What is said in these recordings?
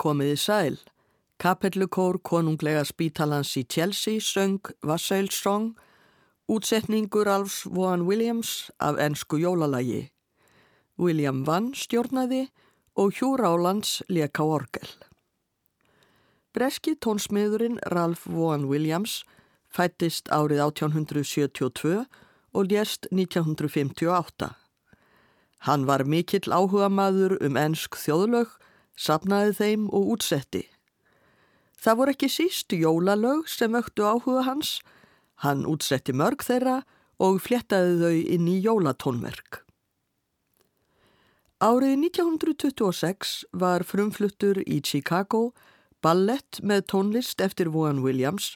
Komiði sæl. Kapellukór konunglega spítalans í Chelsea söng Vassailsson, útsetningur Alfs Vaughan Williams af ennsku jólalagi. William Vann stjórnaði og Hugh Rálands leka orgel. Breski tónsmiðurinn Ralph Vaughan Williams fættist árið 1872 og lést 1958. Hann var mikill áhuga maður um ennsk þjóðlög, sapnaði þeim og útsetti. Það voru ekki síst jólalög sem öktu áhuga hans, hann útsetti mörg þeirra og fléttaði þau inn í jólatónverk. Árið 1926 var frumfluttur í Chicago ballett með tónlist eftir Vaughan Williams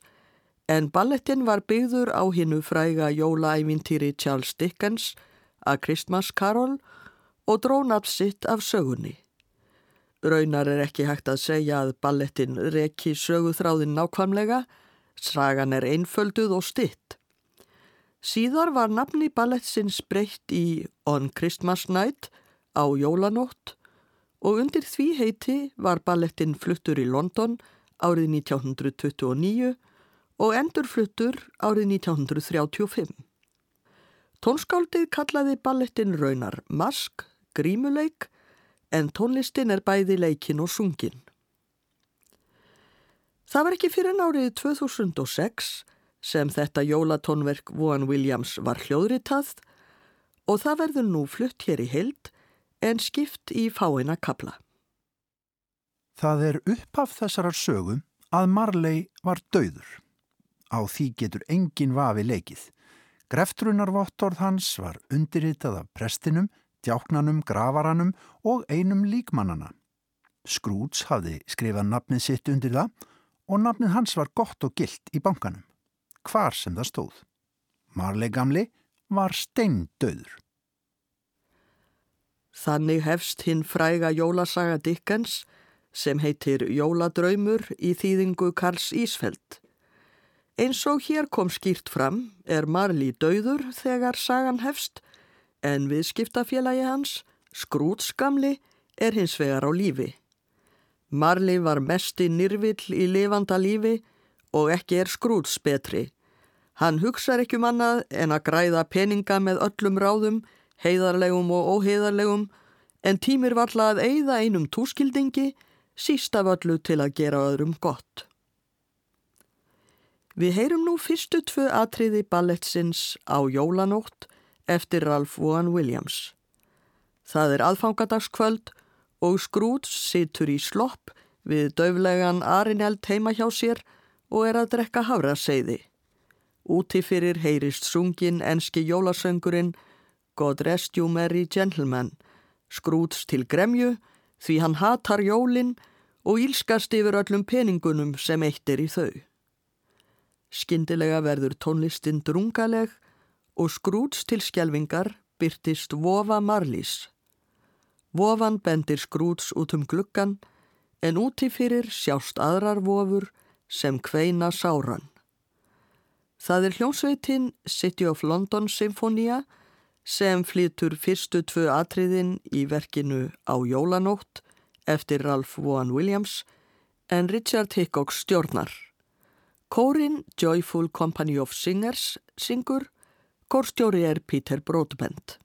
en ballettin var byggður á hinnu fræga jólaævintýri Charles Dickens að Christmas Carol og drónaft sitt af sögunni. Raunar er ekki hægt að segja að ballettin reki söguþráðin nákvæmlega, sagan er einfölduð og stitt. Síðar var nafni ballettsins breytt í On Christmas Night á jólanótt og undir því heiti var ballettin fluttur í London árið 1929 og endurfluttur árið 1935. Tónskáldið kallaði ballettin raunar mask, grímuleik en tónlistin er bæði leikin og sungin. Það var ekki fyrir nárið 2006 sem þetta jólatónverk Vaughan Williams var hljóðritað og það verður nú flutt hér í heild en skipt í fáina kabla. Það er upphaf þessarar sögum að Marley var döður. Á því getur engin vafi leikið. Greftrunarvottorð hans var undirritað af prestinum djáknanum, gravaranum og einum líkmannana. Skrúts hafði skrifað nafnið sitt undir það og nafnið hans var gott og gilt í bankanum, hvar sem það stóð. Marley gamli var steindauður. Þannig hefst hinn fræga jólasaga Dickens sem heitir Jóladraumur í þýðingu Karls Ísfeld. Eins og hér kom skýrt fram er Marley dauður þegar sagan hefst en viðskiptafélagi hans, Skrúts gamli, er hins vegar á lífi. Marli var mesti nýrvill í lifanda lífi og ekki er Skrúts betri. Hann hugsaður ekki um annað en að græða peninga með öllum ráðum, heiðarlegum og óheiðarlegum, en tímir varla að eigða einum túskildingi, síst af öllu til að gera öðrum gott. Við heyrum nú fyrstu tvö atriði ballettsins á jólanótt eftir Ralph Vaughan Williams. Það er aðfangadagskvöld og Scrooge situr í slopp við döflegan Arineld heima hjá sér og er að drekka havraseiði. Úti fyrir heyrist sungin enski jólasöngurinn God rest you merry gentlemen, Scrooge til gremju því hann hatar jólinn og ílskast yfir öllum peningunum sem eitt er í þau. Skindilega verður tónlistin drungaleg og skrúts til skjelvingar byrtist vofa marlís. Vofan bendir skrúts út um gluggan en úti fyrir sjást aðrar vofur sem kveina sáran. Það er hljómsveitin City of London Symfónia sem flytur fyrstu tvö atriðin í verkinu á Jólanótt eftir Ralph Vaughan Williams en Richard Hickok stjórnar. Kórin Joyful Company of Singers syngur Kórstjóri er Píter Brótbent.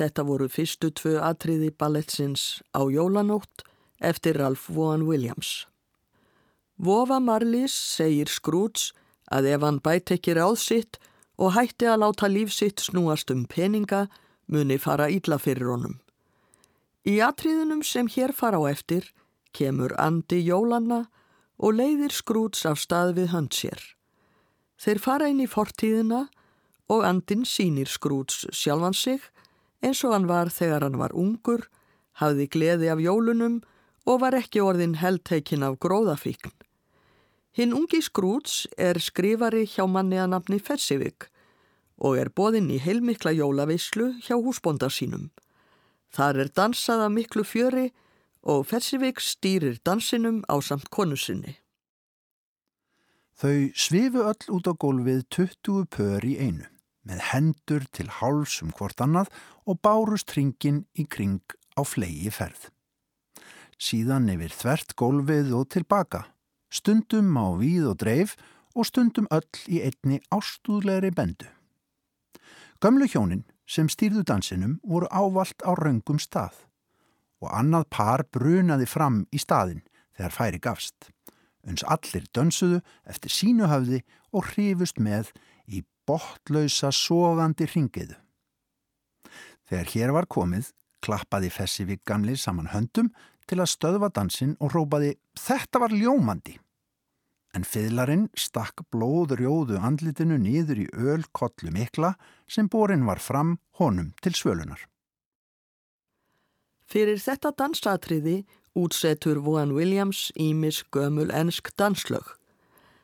Þetta voru fyrstu tvö atriði ballettsins á Jólanótt eftir Ralph Vaughan Williams. Vofa Marlis segir Scrooge að ef hann bæt ekki ráð sitt og hætti að láta líf sitt snúast um peninga muni fara ídla fyrir honum. Í atriðunum sem hér fara á eftir kemur andi Jólanna og leiðir Scrooge af stað við hönd sér. Þeir fara inn í fortíðina og andin sínir Scrooge sjálfan sig eins og hann var þegar hann var ungur, hafði gleði af jólunum og var ekki orðin heldteikin af gróðafíkn. Hinn ungi Scrooge er skrifari hjá manni að nafni Fessivik og er boðinn í heilmikla jólaveislu hjá húsbonda sínum. Þar er dansað að miklu fjöri og Fessivik stýrir dansinum á samt konu sinni. Þau svifu öll út á gólfið 20 pör í einu, með hendur til háls um hvort annað og bárust ringin í kring á flegi ferð. Síðan yfir þvert gólfið og tilbaka, stundum á víð og dreif og stundum öll í einni ástúðlegri bendu. Gömlu hjónin sem stýrðu dansinum voru ávalt á raungum stað og annað par brunaði fram í staðin þegar færi gafst. Uns allir dönsuðu eftir sínu hafði og hrifust með í botlausa sogandi ringiðu. Þegar hér var komið, klappaði Fessivik gamli saman höndum til að stöðva dansin og rópaði Þetta var ljómandi! En fiðlarinn stakk blóðrjóðu andlitinu nýður í ölkollu mikla sem borin var fram honum til svölunar. Fyrir þetta dansatriði útsetur Vaughan Williams ímis gömul ensk danslög.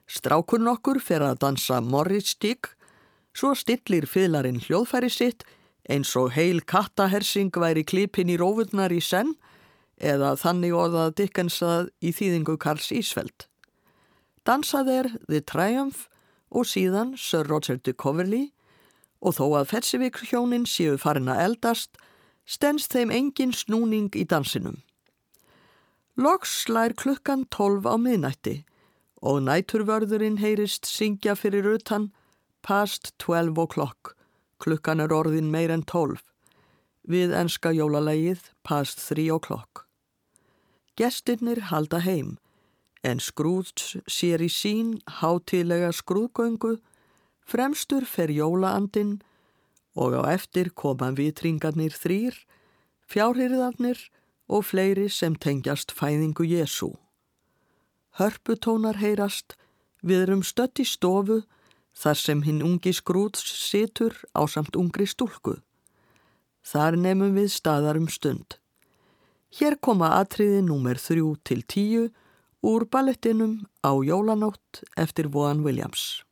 Strákurn okkur fer að dansa Morris Stick, svo stillir fiðlarinn hljóðfæri sitt eins og heil kattahersing væri klipin í rófurnar í senn eða þannig orðað Dickensað í þýðingu Karls Ísfeld. Dansað er The Triumph og síðan Sir Roger de Coverley og þó að Fetsivik hjónin séu farin að eldast stens þeim engin snúning í dansinum. Loks slær klukkan tólf á miðnætti og næturvörðurinn heyrist syngja fyrir utan past 12 o'clock, klukkan er orðin meir en tólf, við enska jólalegið past 3 o'clock. Gestinnir halda heim, en skrúts sér í sín hátilega skrúðgöngu, fremstur fer jólaandinn og á eftir koma vitringarnir þrýr, fjárhyrðarnir og fleiri sem tengjast fæðingu Jésu. Hörputónar heyrast, við erum stött í stofu þar sem hinn ungi skrúts situr á samt ungri stúlku. Þar nefnum við staðar um stund. Hér koma atriði númer 3 til 10 úr ballettinum á Jólanótt eftir Vaughan Williams.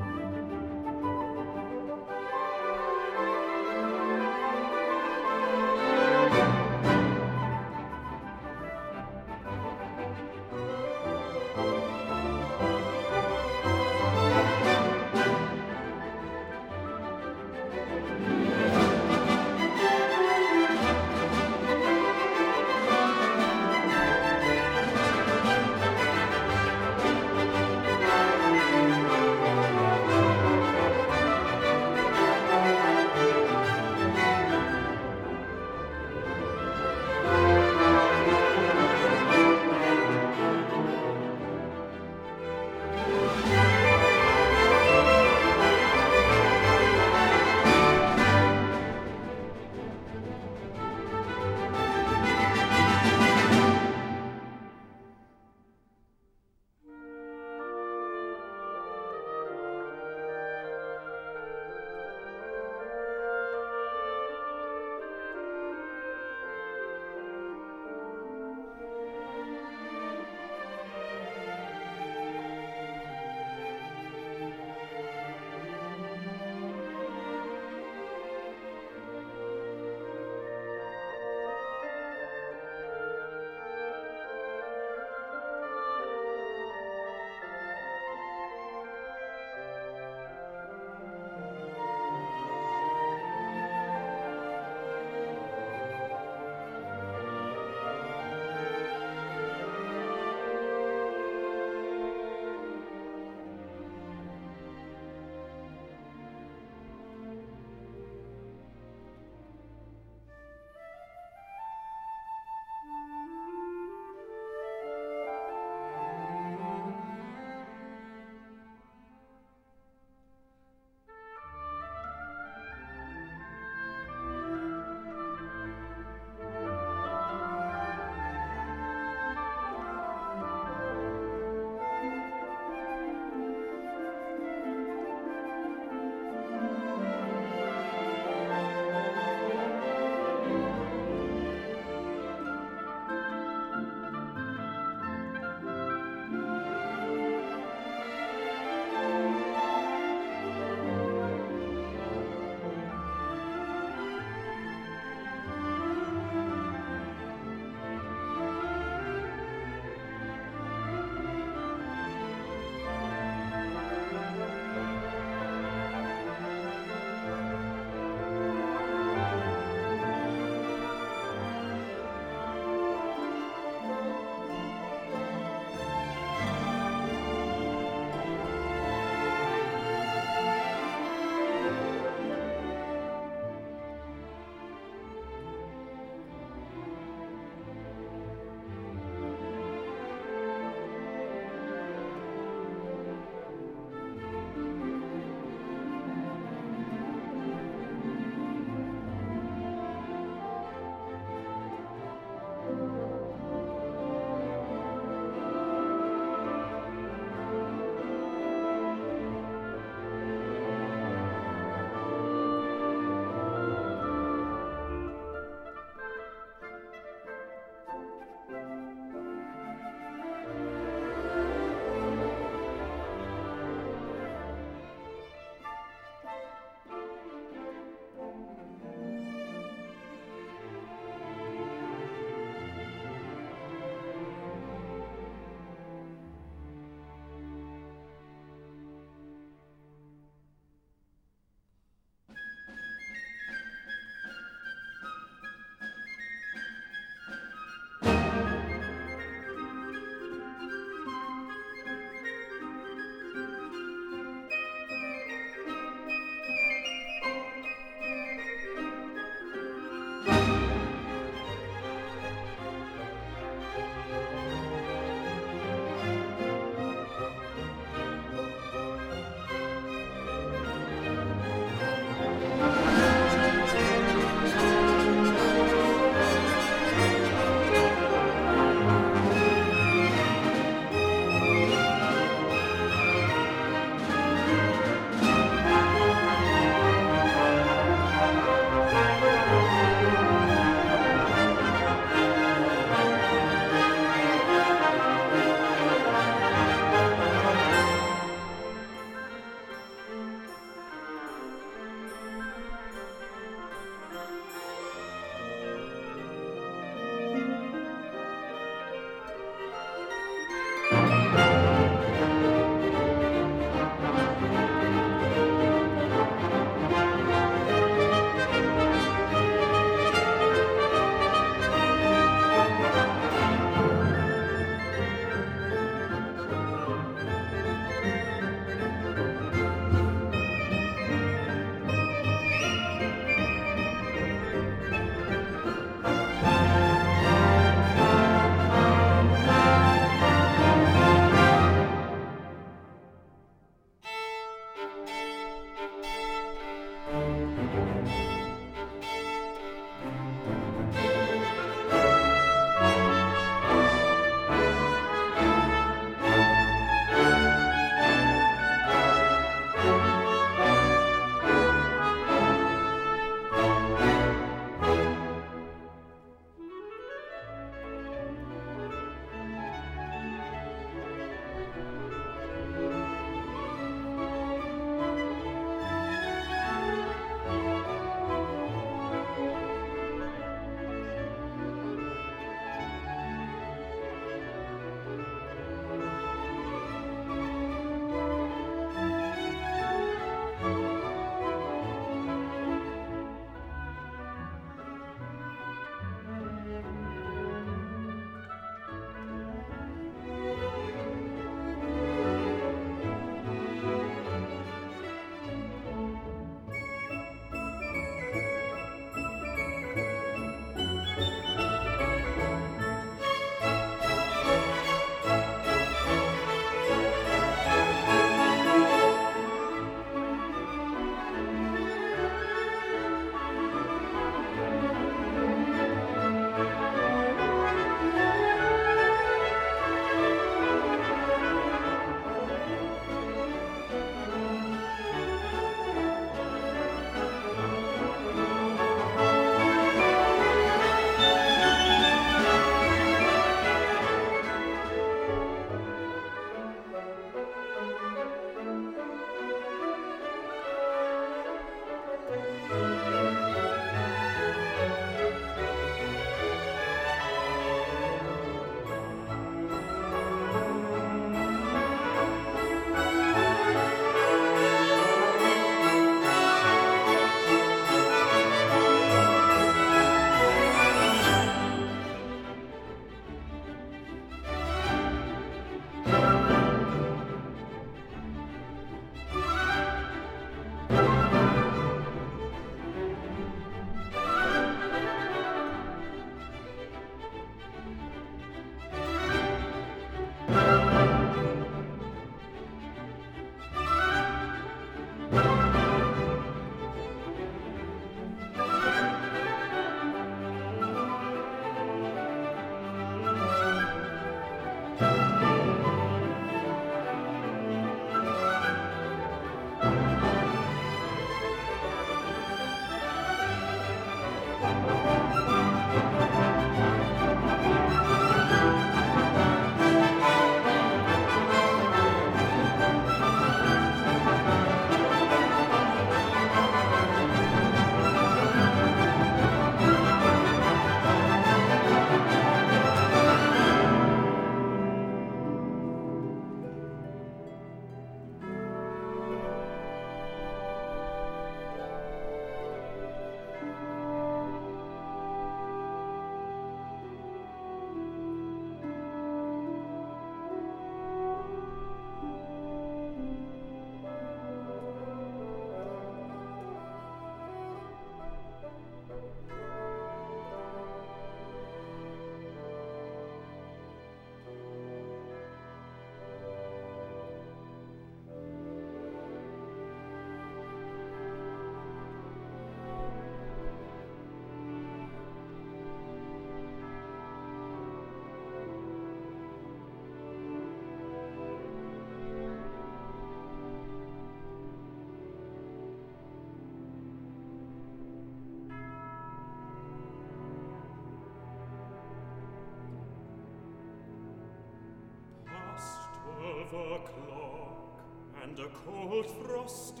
the clock, and a cold frost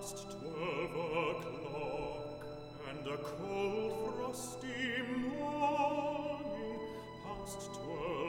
past twelve o'clock and a cold frosty morning past twelve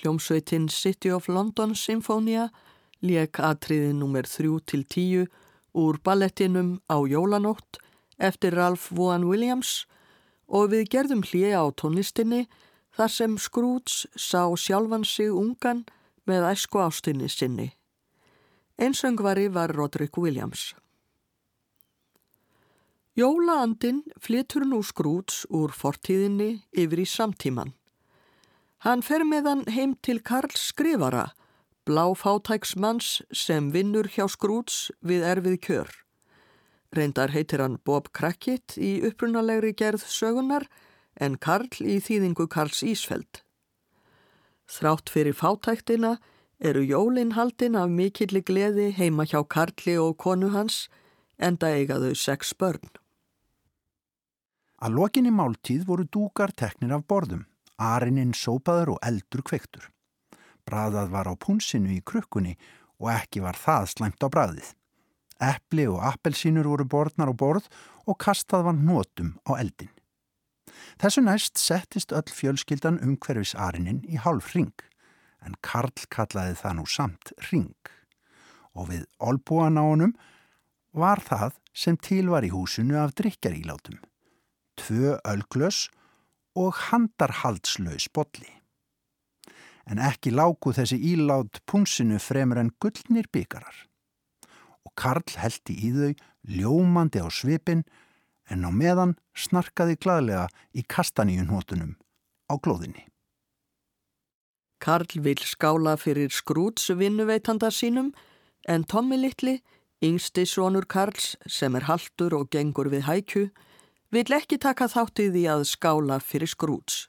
Hljómsveitin City of London Sinfonia lék atriði nr. 3 til 10 úr ballettinum á Jólanótt eftir Ralph Vaughan Williams og við gerðum hlýja á tónlistinni þar sem Scrooge sá sjálfan sig ungan með æsku ástinni sinni. Einsöngvari var Roderick Williams. Jólaandin flytur nú Scrooge úr fortíðinni yfir í samtíman. Hann fer með hann heim til Karl Skrifara, bláfátæksmanns sem vinnur hjá Scrooge við erfið kjör. Reyndar heitir hann Bob Crackett í upprunalegri gerð sögunar en Karl í þýðingu Karls Ísfeld. Þrátt fyrir fátæktina eru jólinn haldin af mikilli gleði heima hjá Karli og konu hans enda eiga þau sex börn. Að lokinni máltíð voru dúkar teknir af borðum, arininn sópaður og eldur kvektur. Braðað var á púnsinu í krukkunni og ekki var það slæmt á braðið. Eppli og appelsínur voru borðnar á borð og kastað var nótum á eldin. Þessu næst settist öll fjölskyldan umhverfis arininn í hálf ring, en Karl kallaði það nú samt ring. Og við olbúan á honum var það sem til var í húsinu af drikjarílátum. Tvö ölglös og handarhaldslaus bolli. en ekki láku þessi ílát púnsinu fremur en gullnir byggarar. Og Karl heldi í þau ljómandi á svipin en á meðan snarkaði gladlega í kastaníunhóttunum á glóðinni. Karl vil skála fyrir skrúts vinnuveitanda sínum en Tommi Littli, yngsti sonur Karls sem er haldur og gengur við hækju, vil ekki taka þáttið í að skála fyrir skrúts.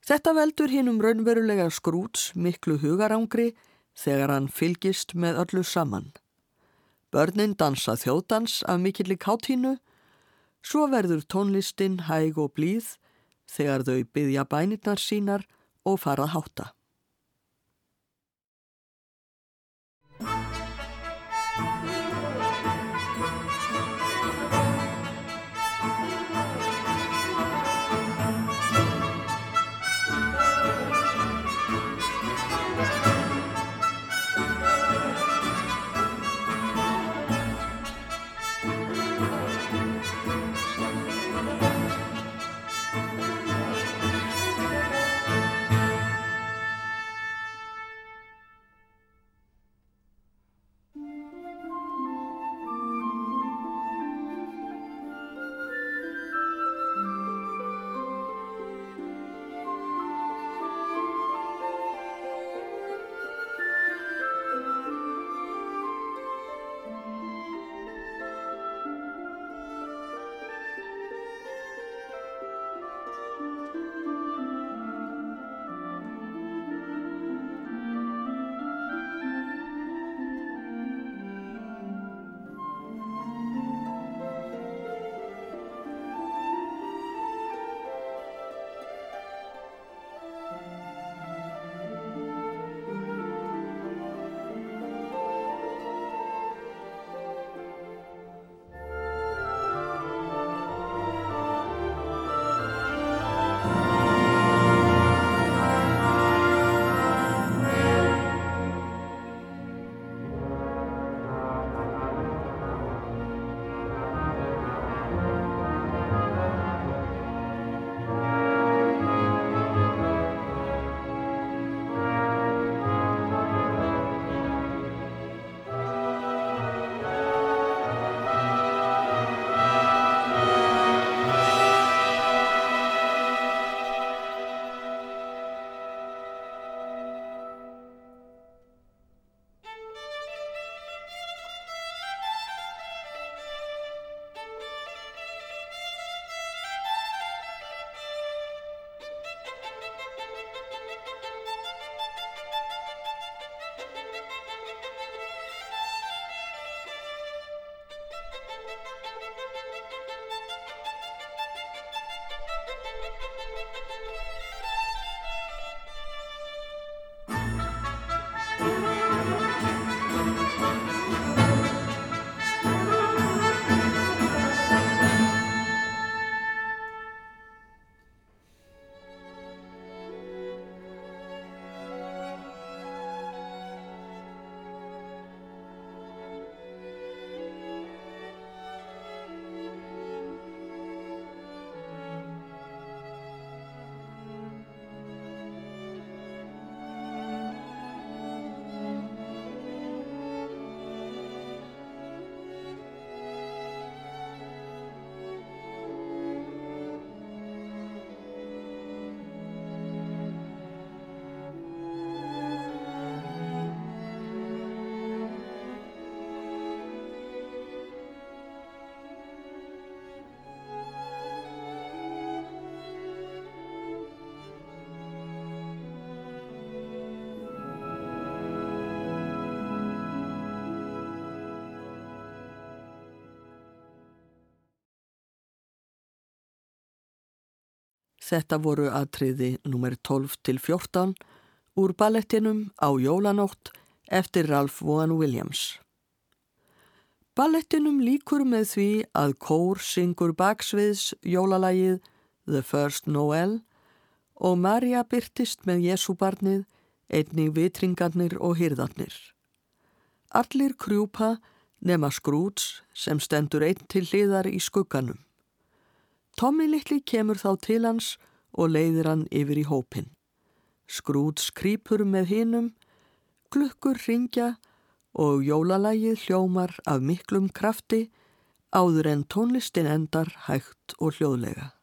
Þetta veldur hinn um raunverulega skrúts miklu hugarangri þegar hann fylgist með öllu saman. Börnin dansa þjóðdans af mikilli káttínu, svo verður tónlistin hæg og blíð þegar þau byggja bænirnar sínar og farað hátta. Þetta voru aðtriði nr. 12 til 14 úr ballettinum á Jólanótt eftir Ralph Vaughan Williams. Ballettinum líkur með því að kór syngur baksviðs jólalagið The First Noel og Marja byrtist með Jésúbarnið, einnig vitringarnir og hyrðarnir. Allir krjúpa nema skrúts sem stendur einn til hliðar í skugganum. Tommi litli kemur þá til hans og leiðir hann yfir í hópin. skrút skrýpur með hinum, glukkur ringja og jólalægið hljómar af miklum krafti áður en tónlistin endar hægt og hljóðlega.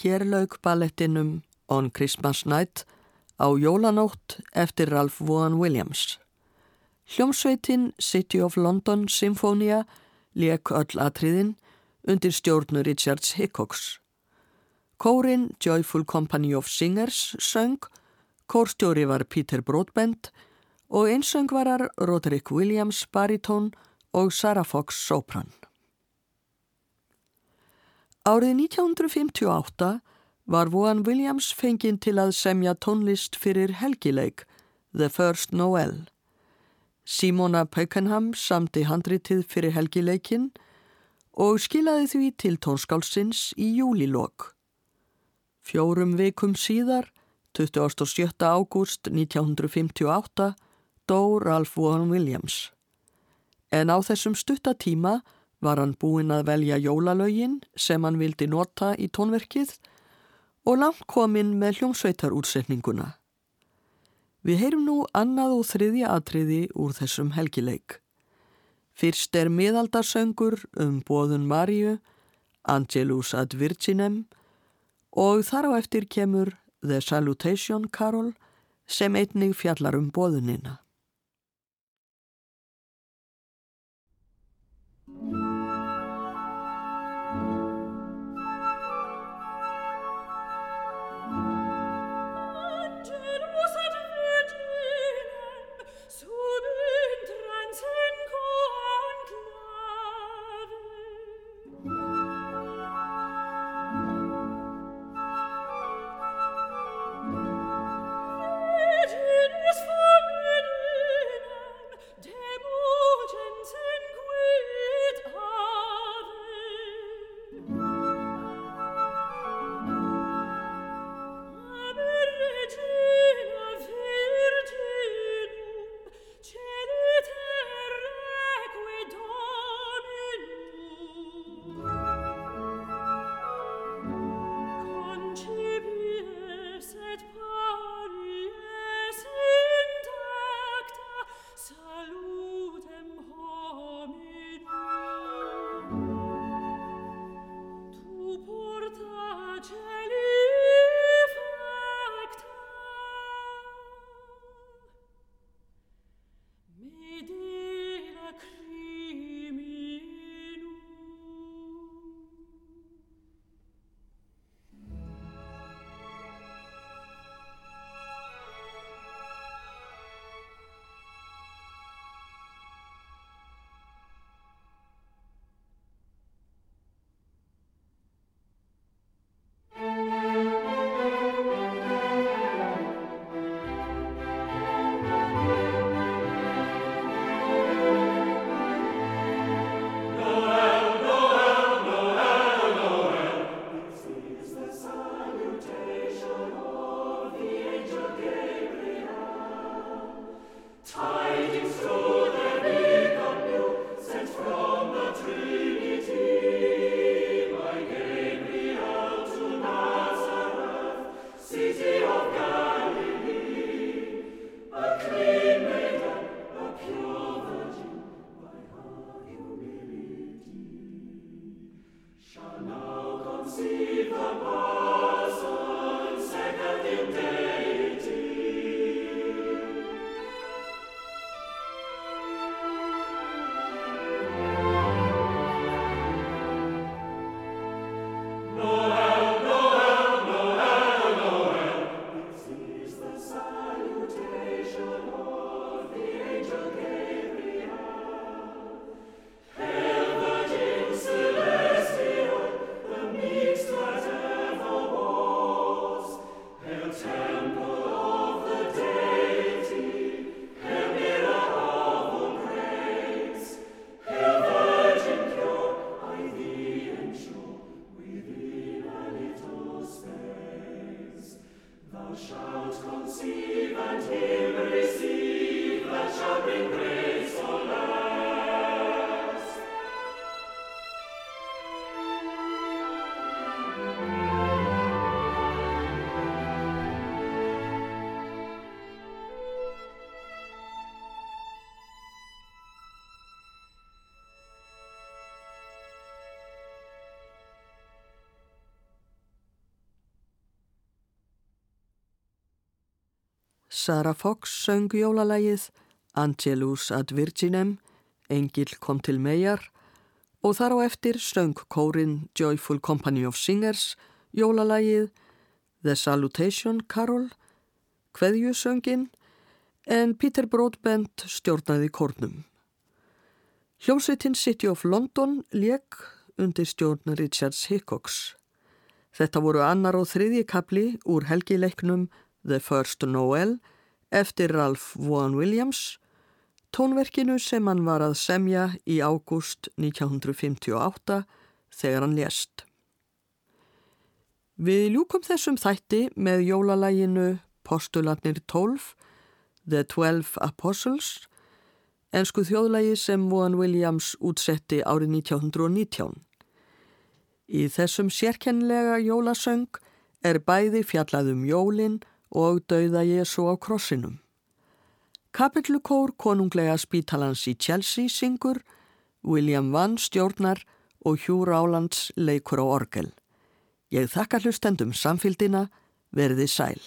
Hér lauk ballettinum On Christmas Night á jólanótt eftir Ralph Vaughan Williams. Hljómsveitin City of London Symfónia leik öll atriðin undir stjórnu Richards Hickox. Kórin Joyful Company of Singers söng, kórstjóri var Peter Broadbent og einsöngvarar Roderick Williams baritón og Sarah Fox sopran. Árið 1958 var Vaughan Williams fenginn til að semja tónlist fyrir helgileik The First Noel. Simona Pakenham samti handritið fyrir helgileikin og skilaði því til tónskálsins í júlilokk. Fjórum vikum síðar, 27. ágúst 1958, dó Ralph Vaughan Williams. En á þessum stuttatíma var hann búinn að velja jólalögin sem hann vildi nota í tónverkið og langt kominn með hljómsveitarúrsetninguna. Við heyrum nú annað og þriðja atriði úr þessum helgileik. Fyrst er miðaldarsöngur um bóðun Maríu, Angelus ad Virginem og þar á eftir kemur The Salutation Carol sem einnig fjallar um bóðunina. Sarah Fox söng jólalægið Angelus ad Virginem, Engil kom til megar og þar á eftir söng kórin Joyful Company of Singers jólalægið The Salutation Carol, Kveðjusöngin, en Peter Broadbent stjórnaði kórnum. Hljómsveitin City of London leik undir stjórn Richards Hickox. Þetta voru annar og þriðji kapli úr helgileiknum The First Noel eftir Ralph Vaughan Williams, tónverkinu sem hann var að semja í ágúst 1958 þegar hann lést. Við ljúkum þessum þætti með jólalæginu Postulatnir 12, The Twelve Apostles, ensku þjóðlægi sem Vaughan Williams útsetti árið 1919. Í þessum sérkennilega jólasöng er bæði fjallaðum jólinn og dauða Jésu á krossinum. Kapellukór konunglega spítalans í Chelsea syngur, William Vann stjórnar og Hugh Rálands leikur á orgel. Ég þakka hlustendum samfildina, verði sæl.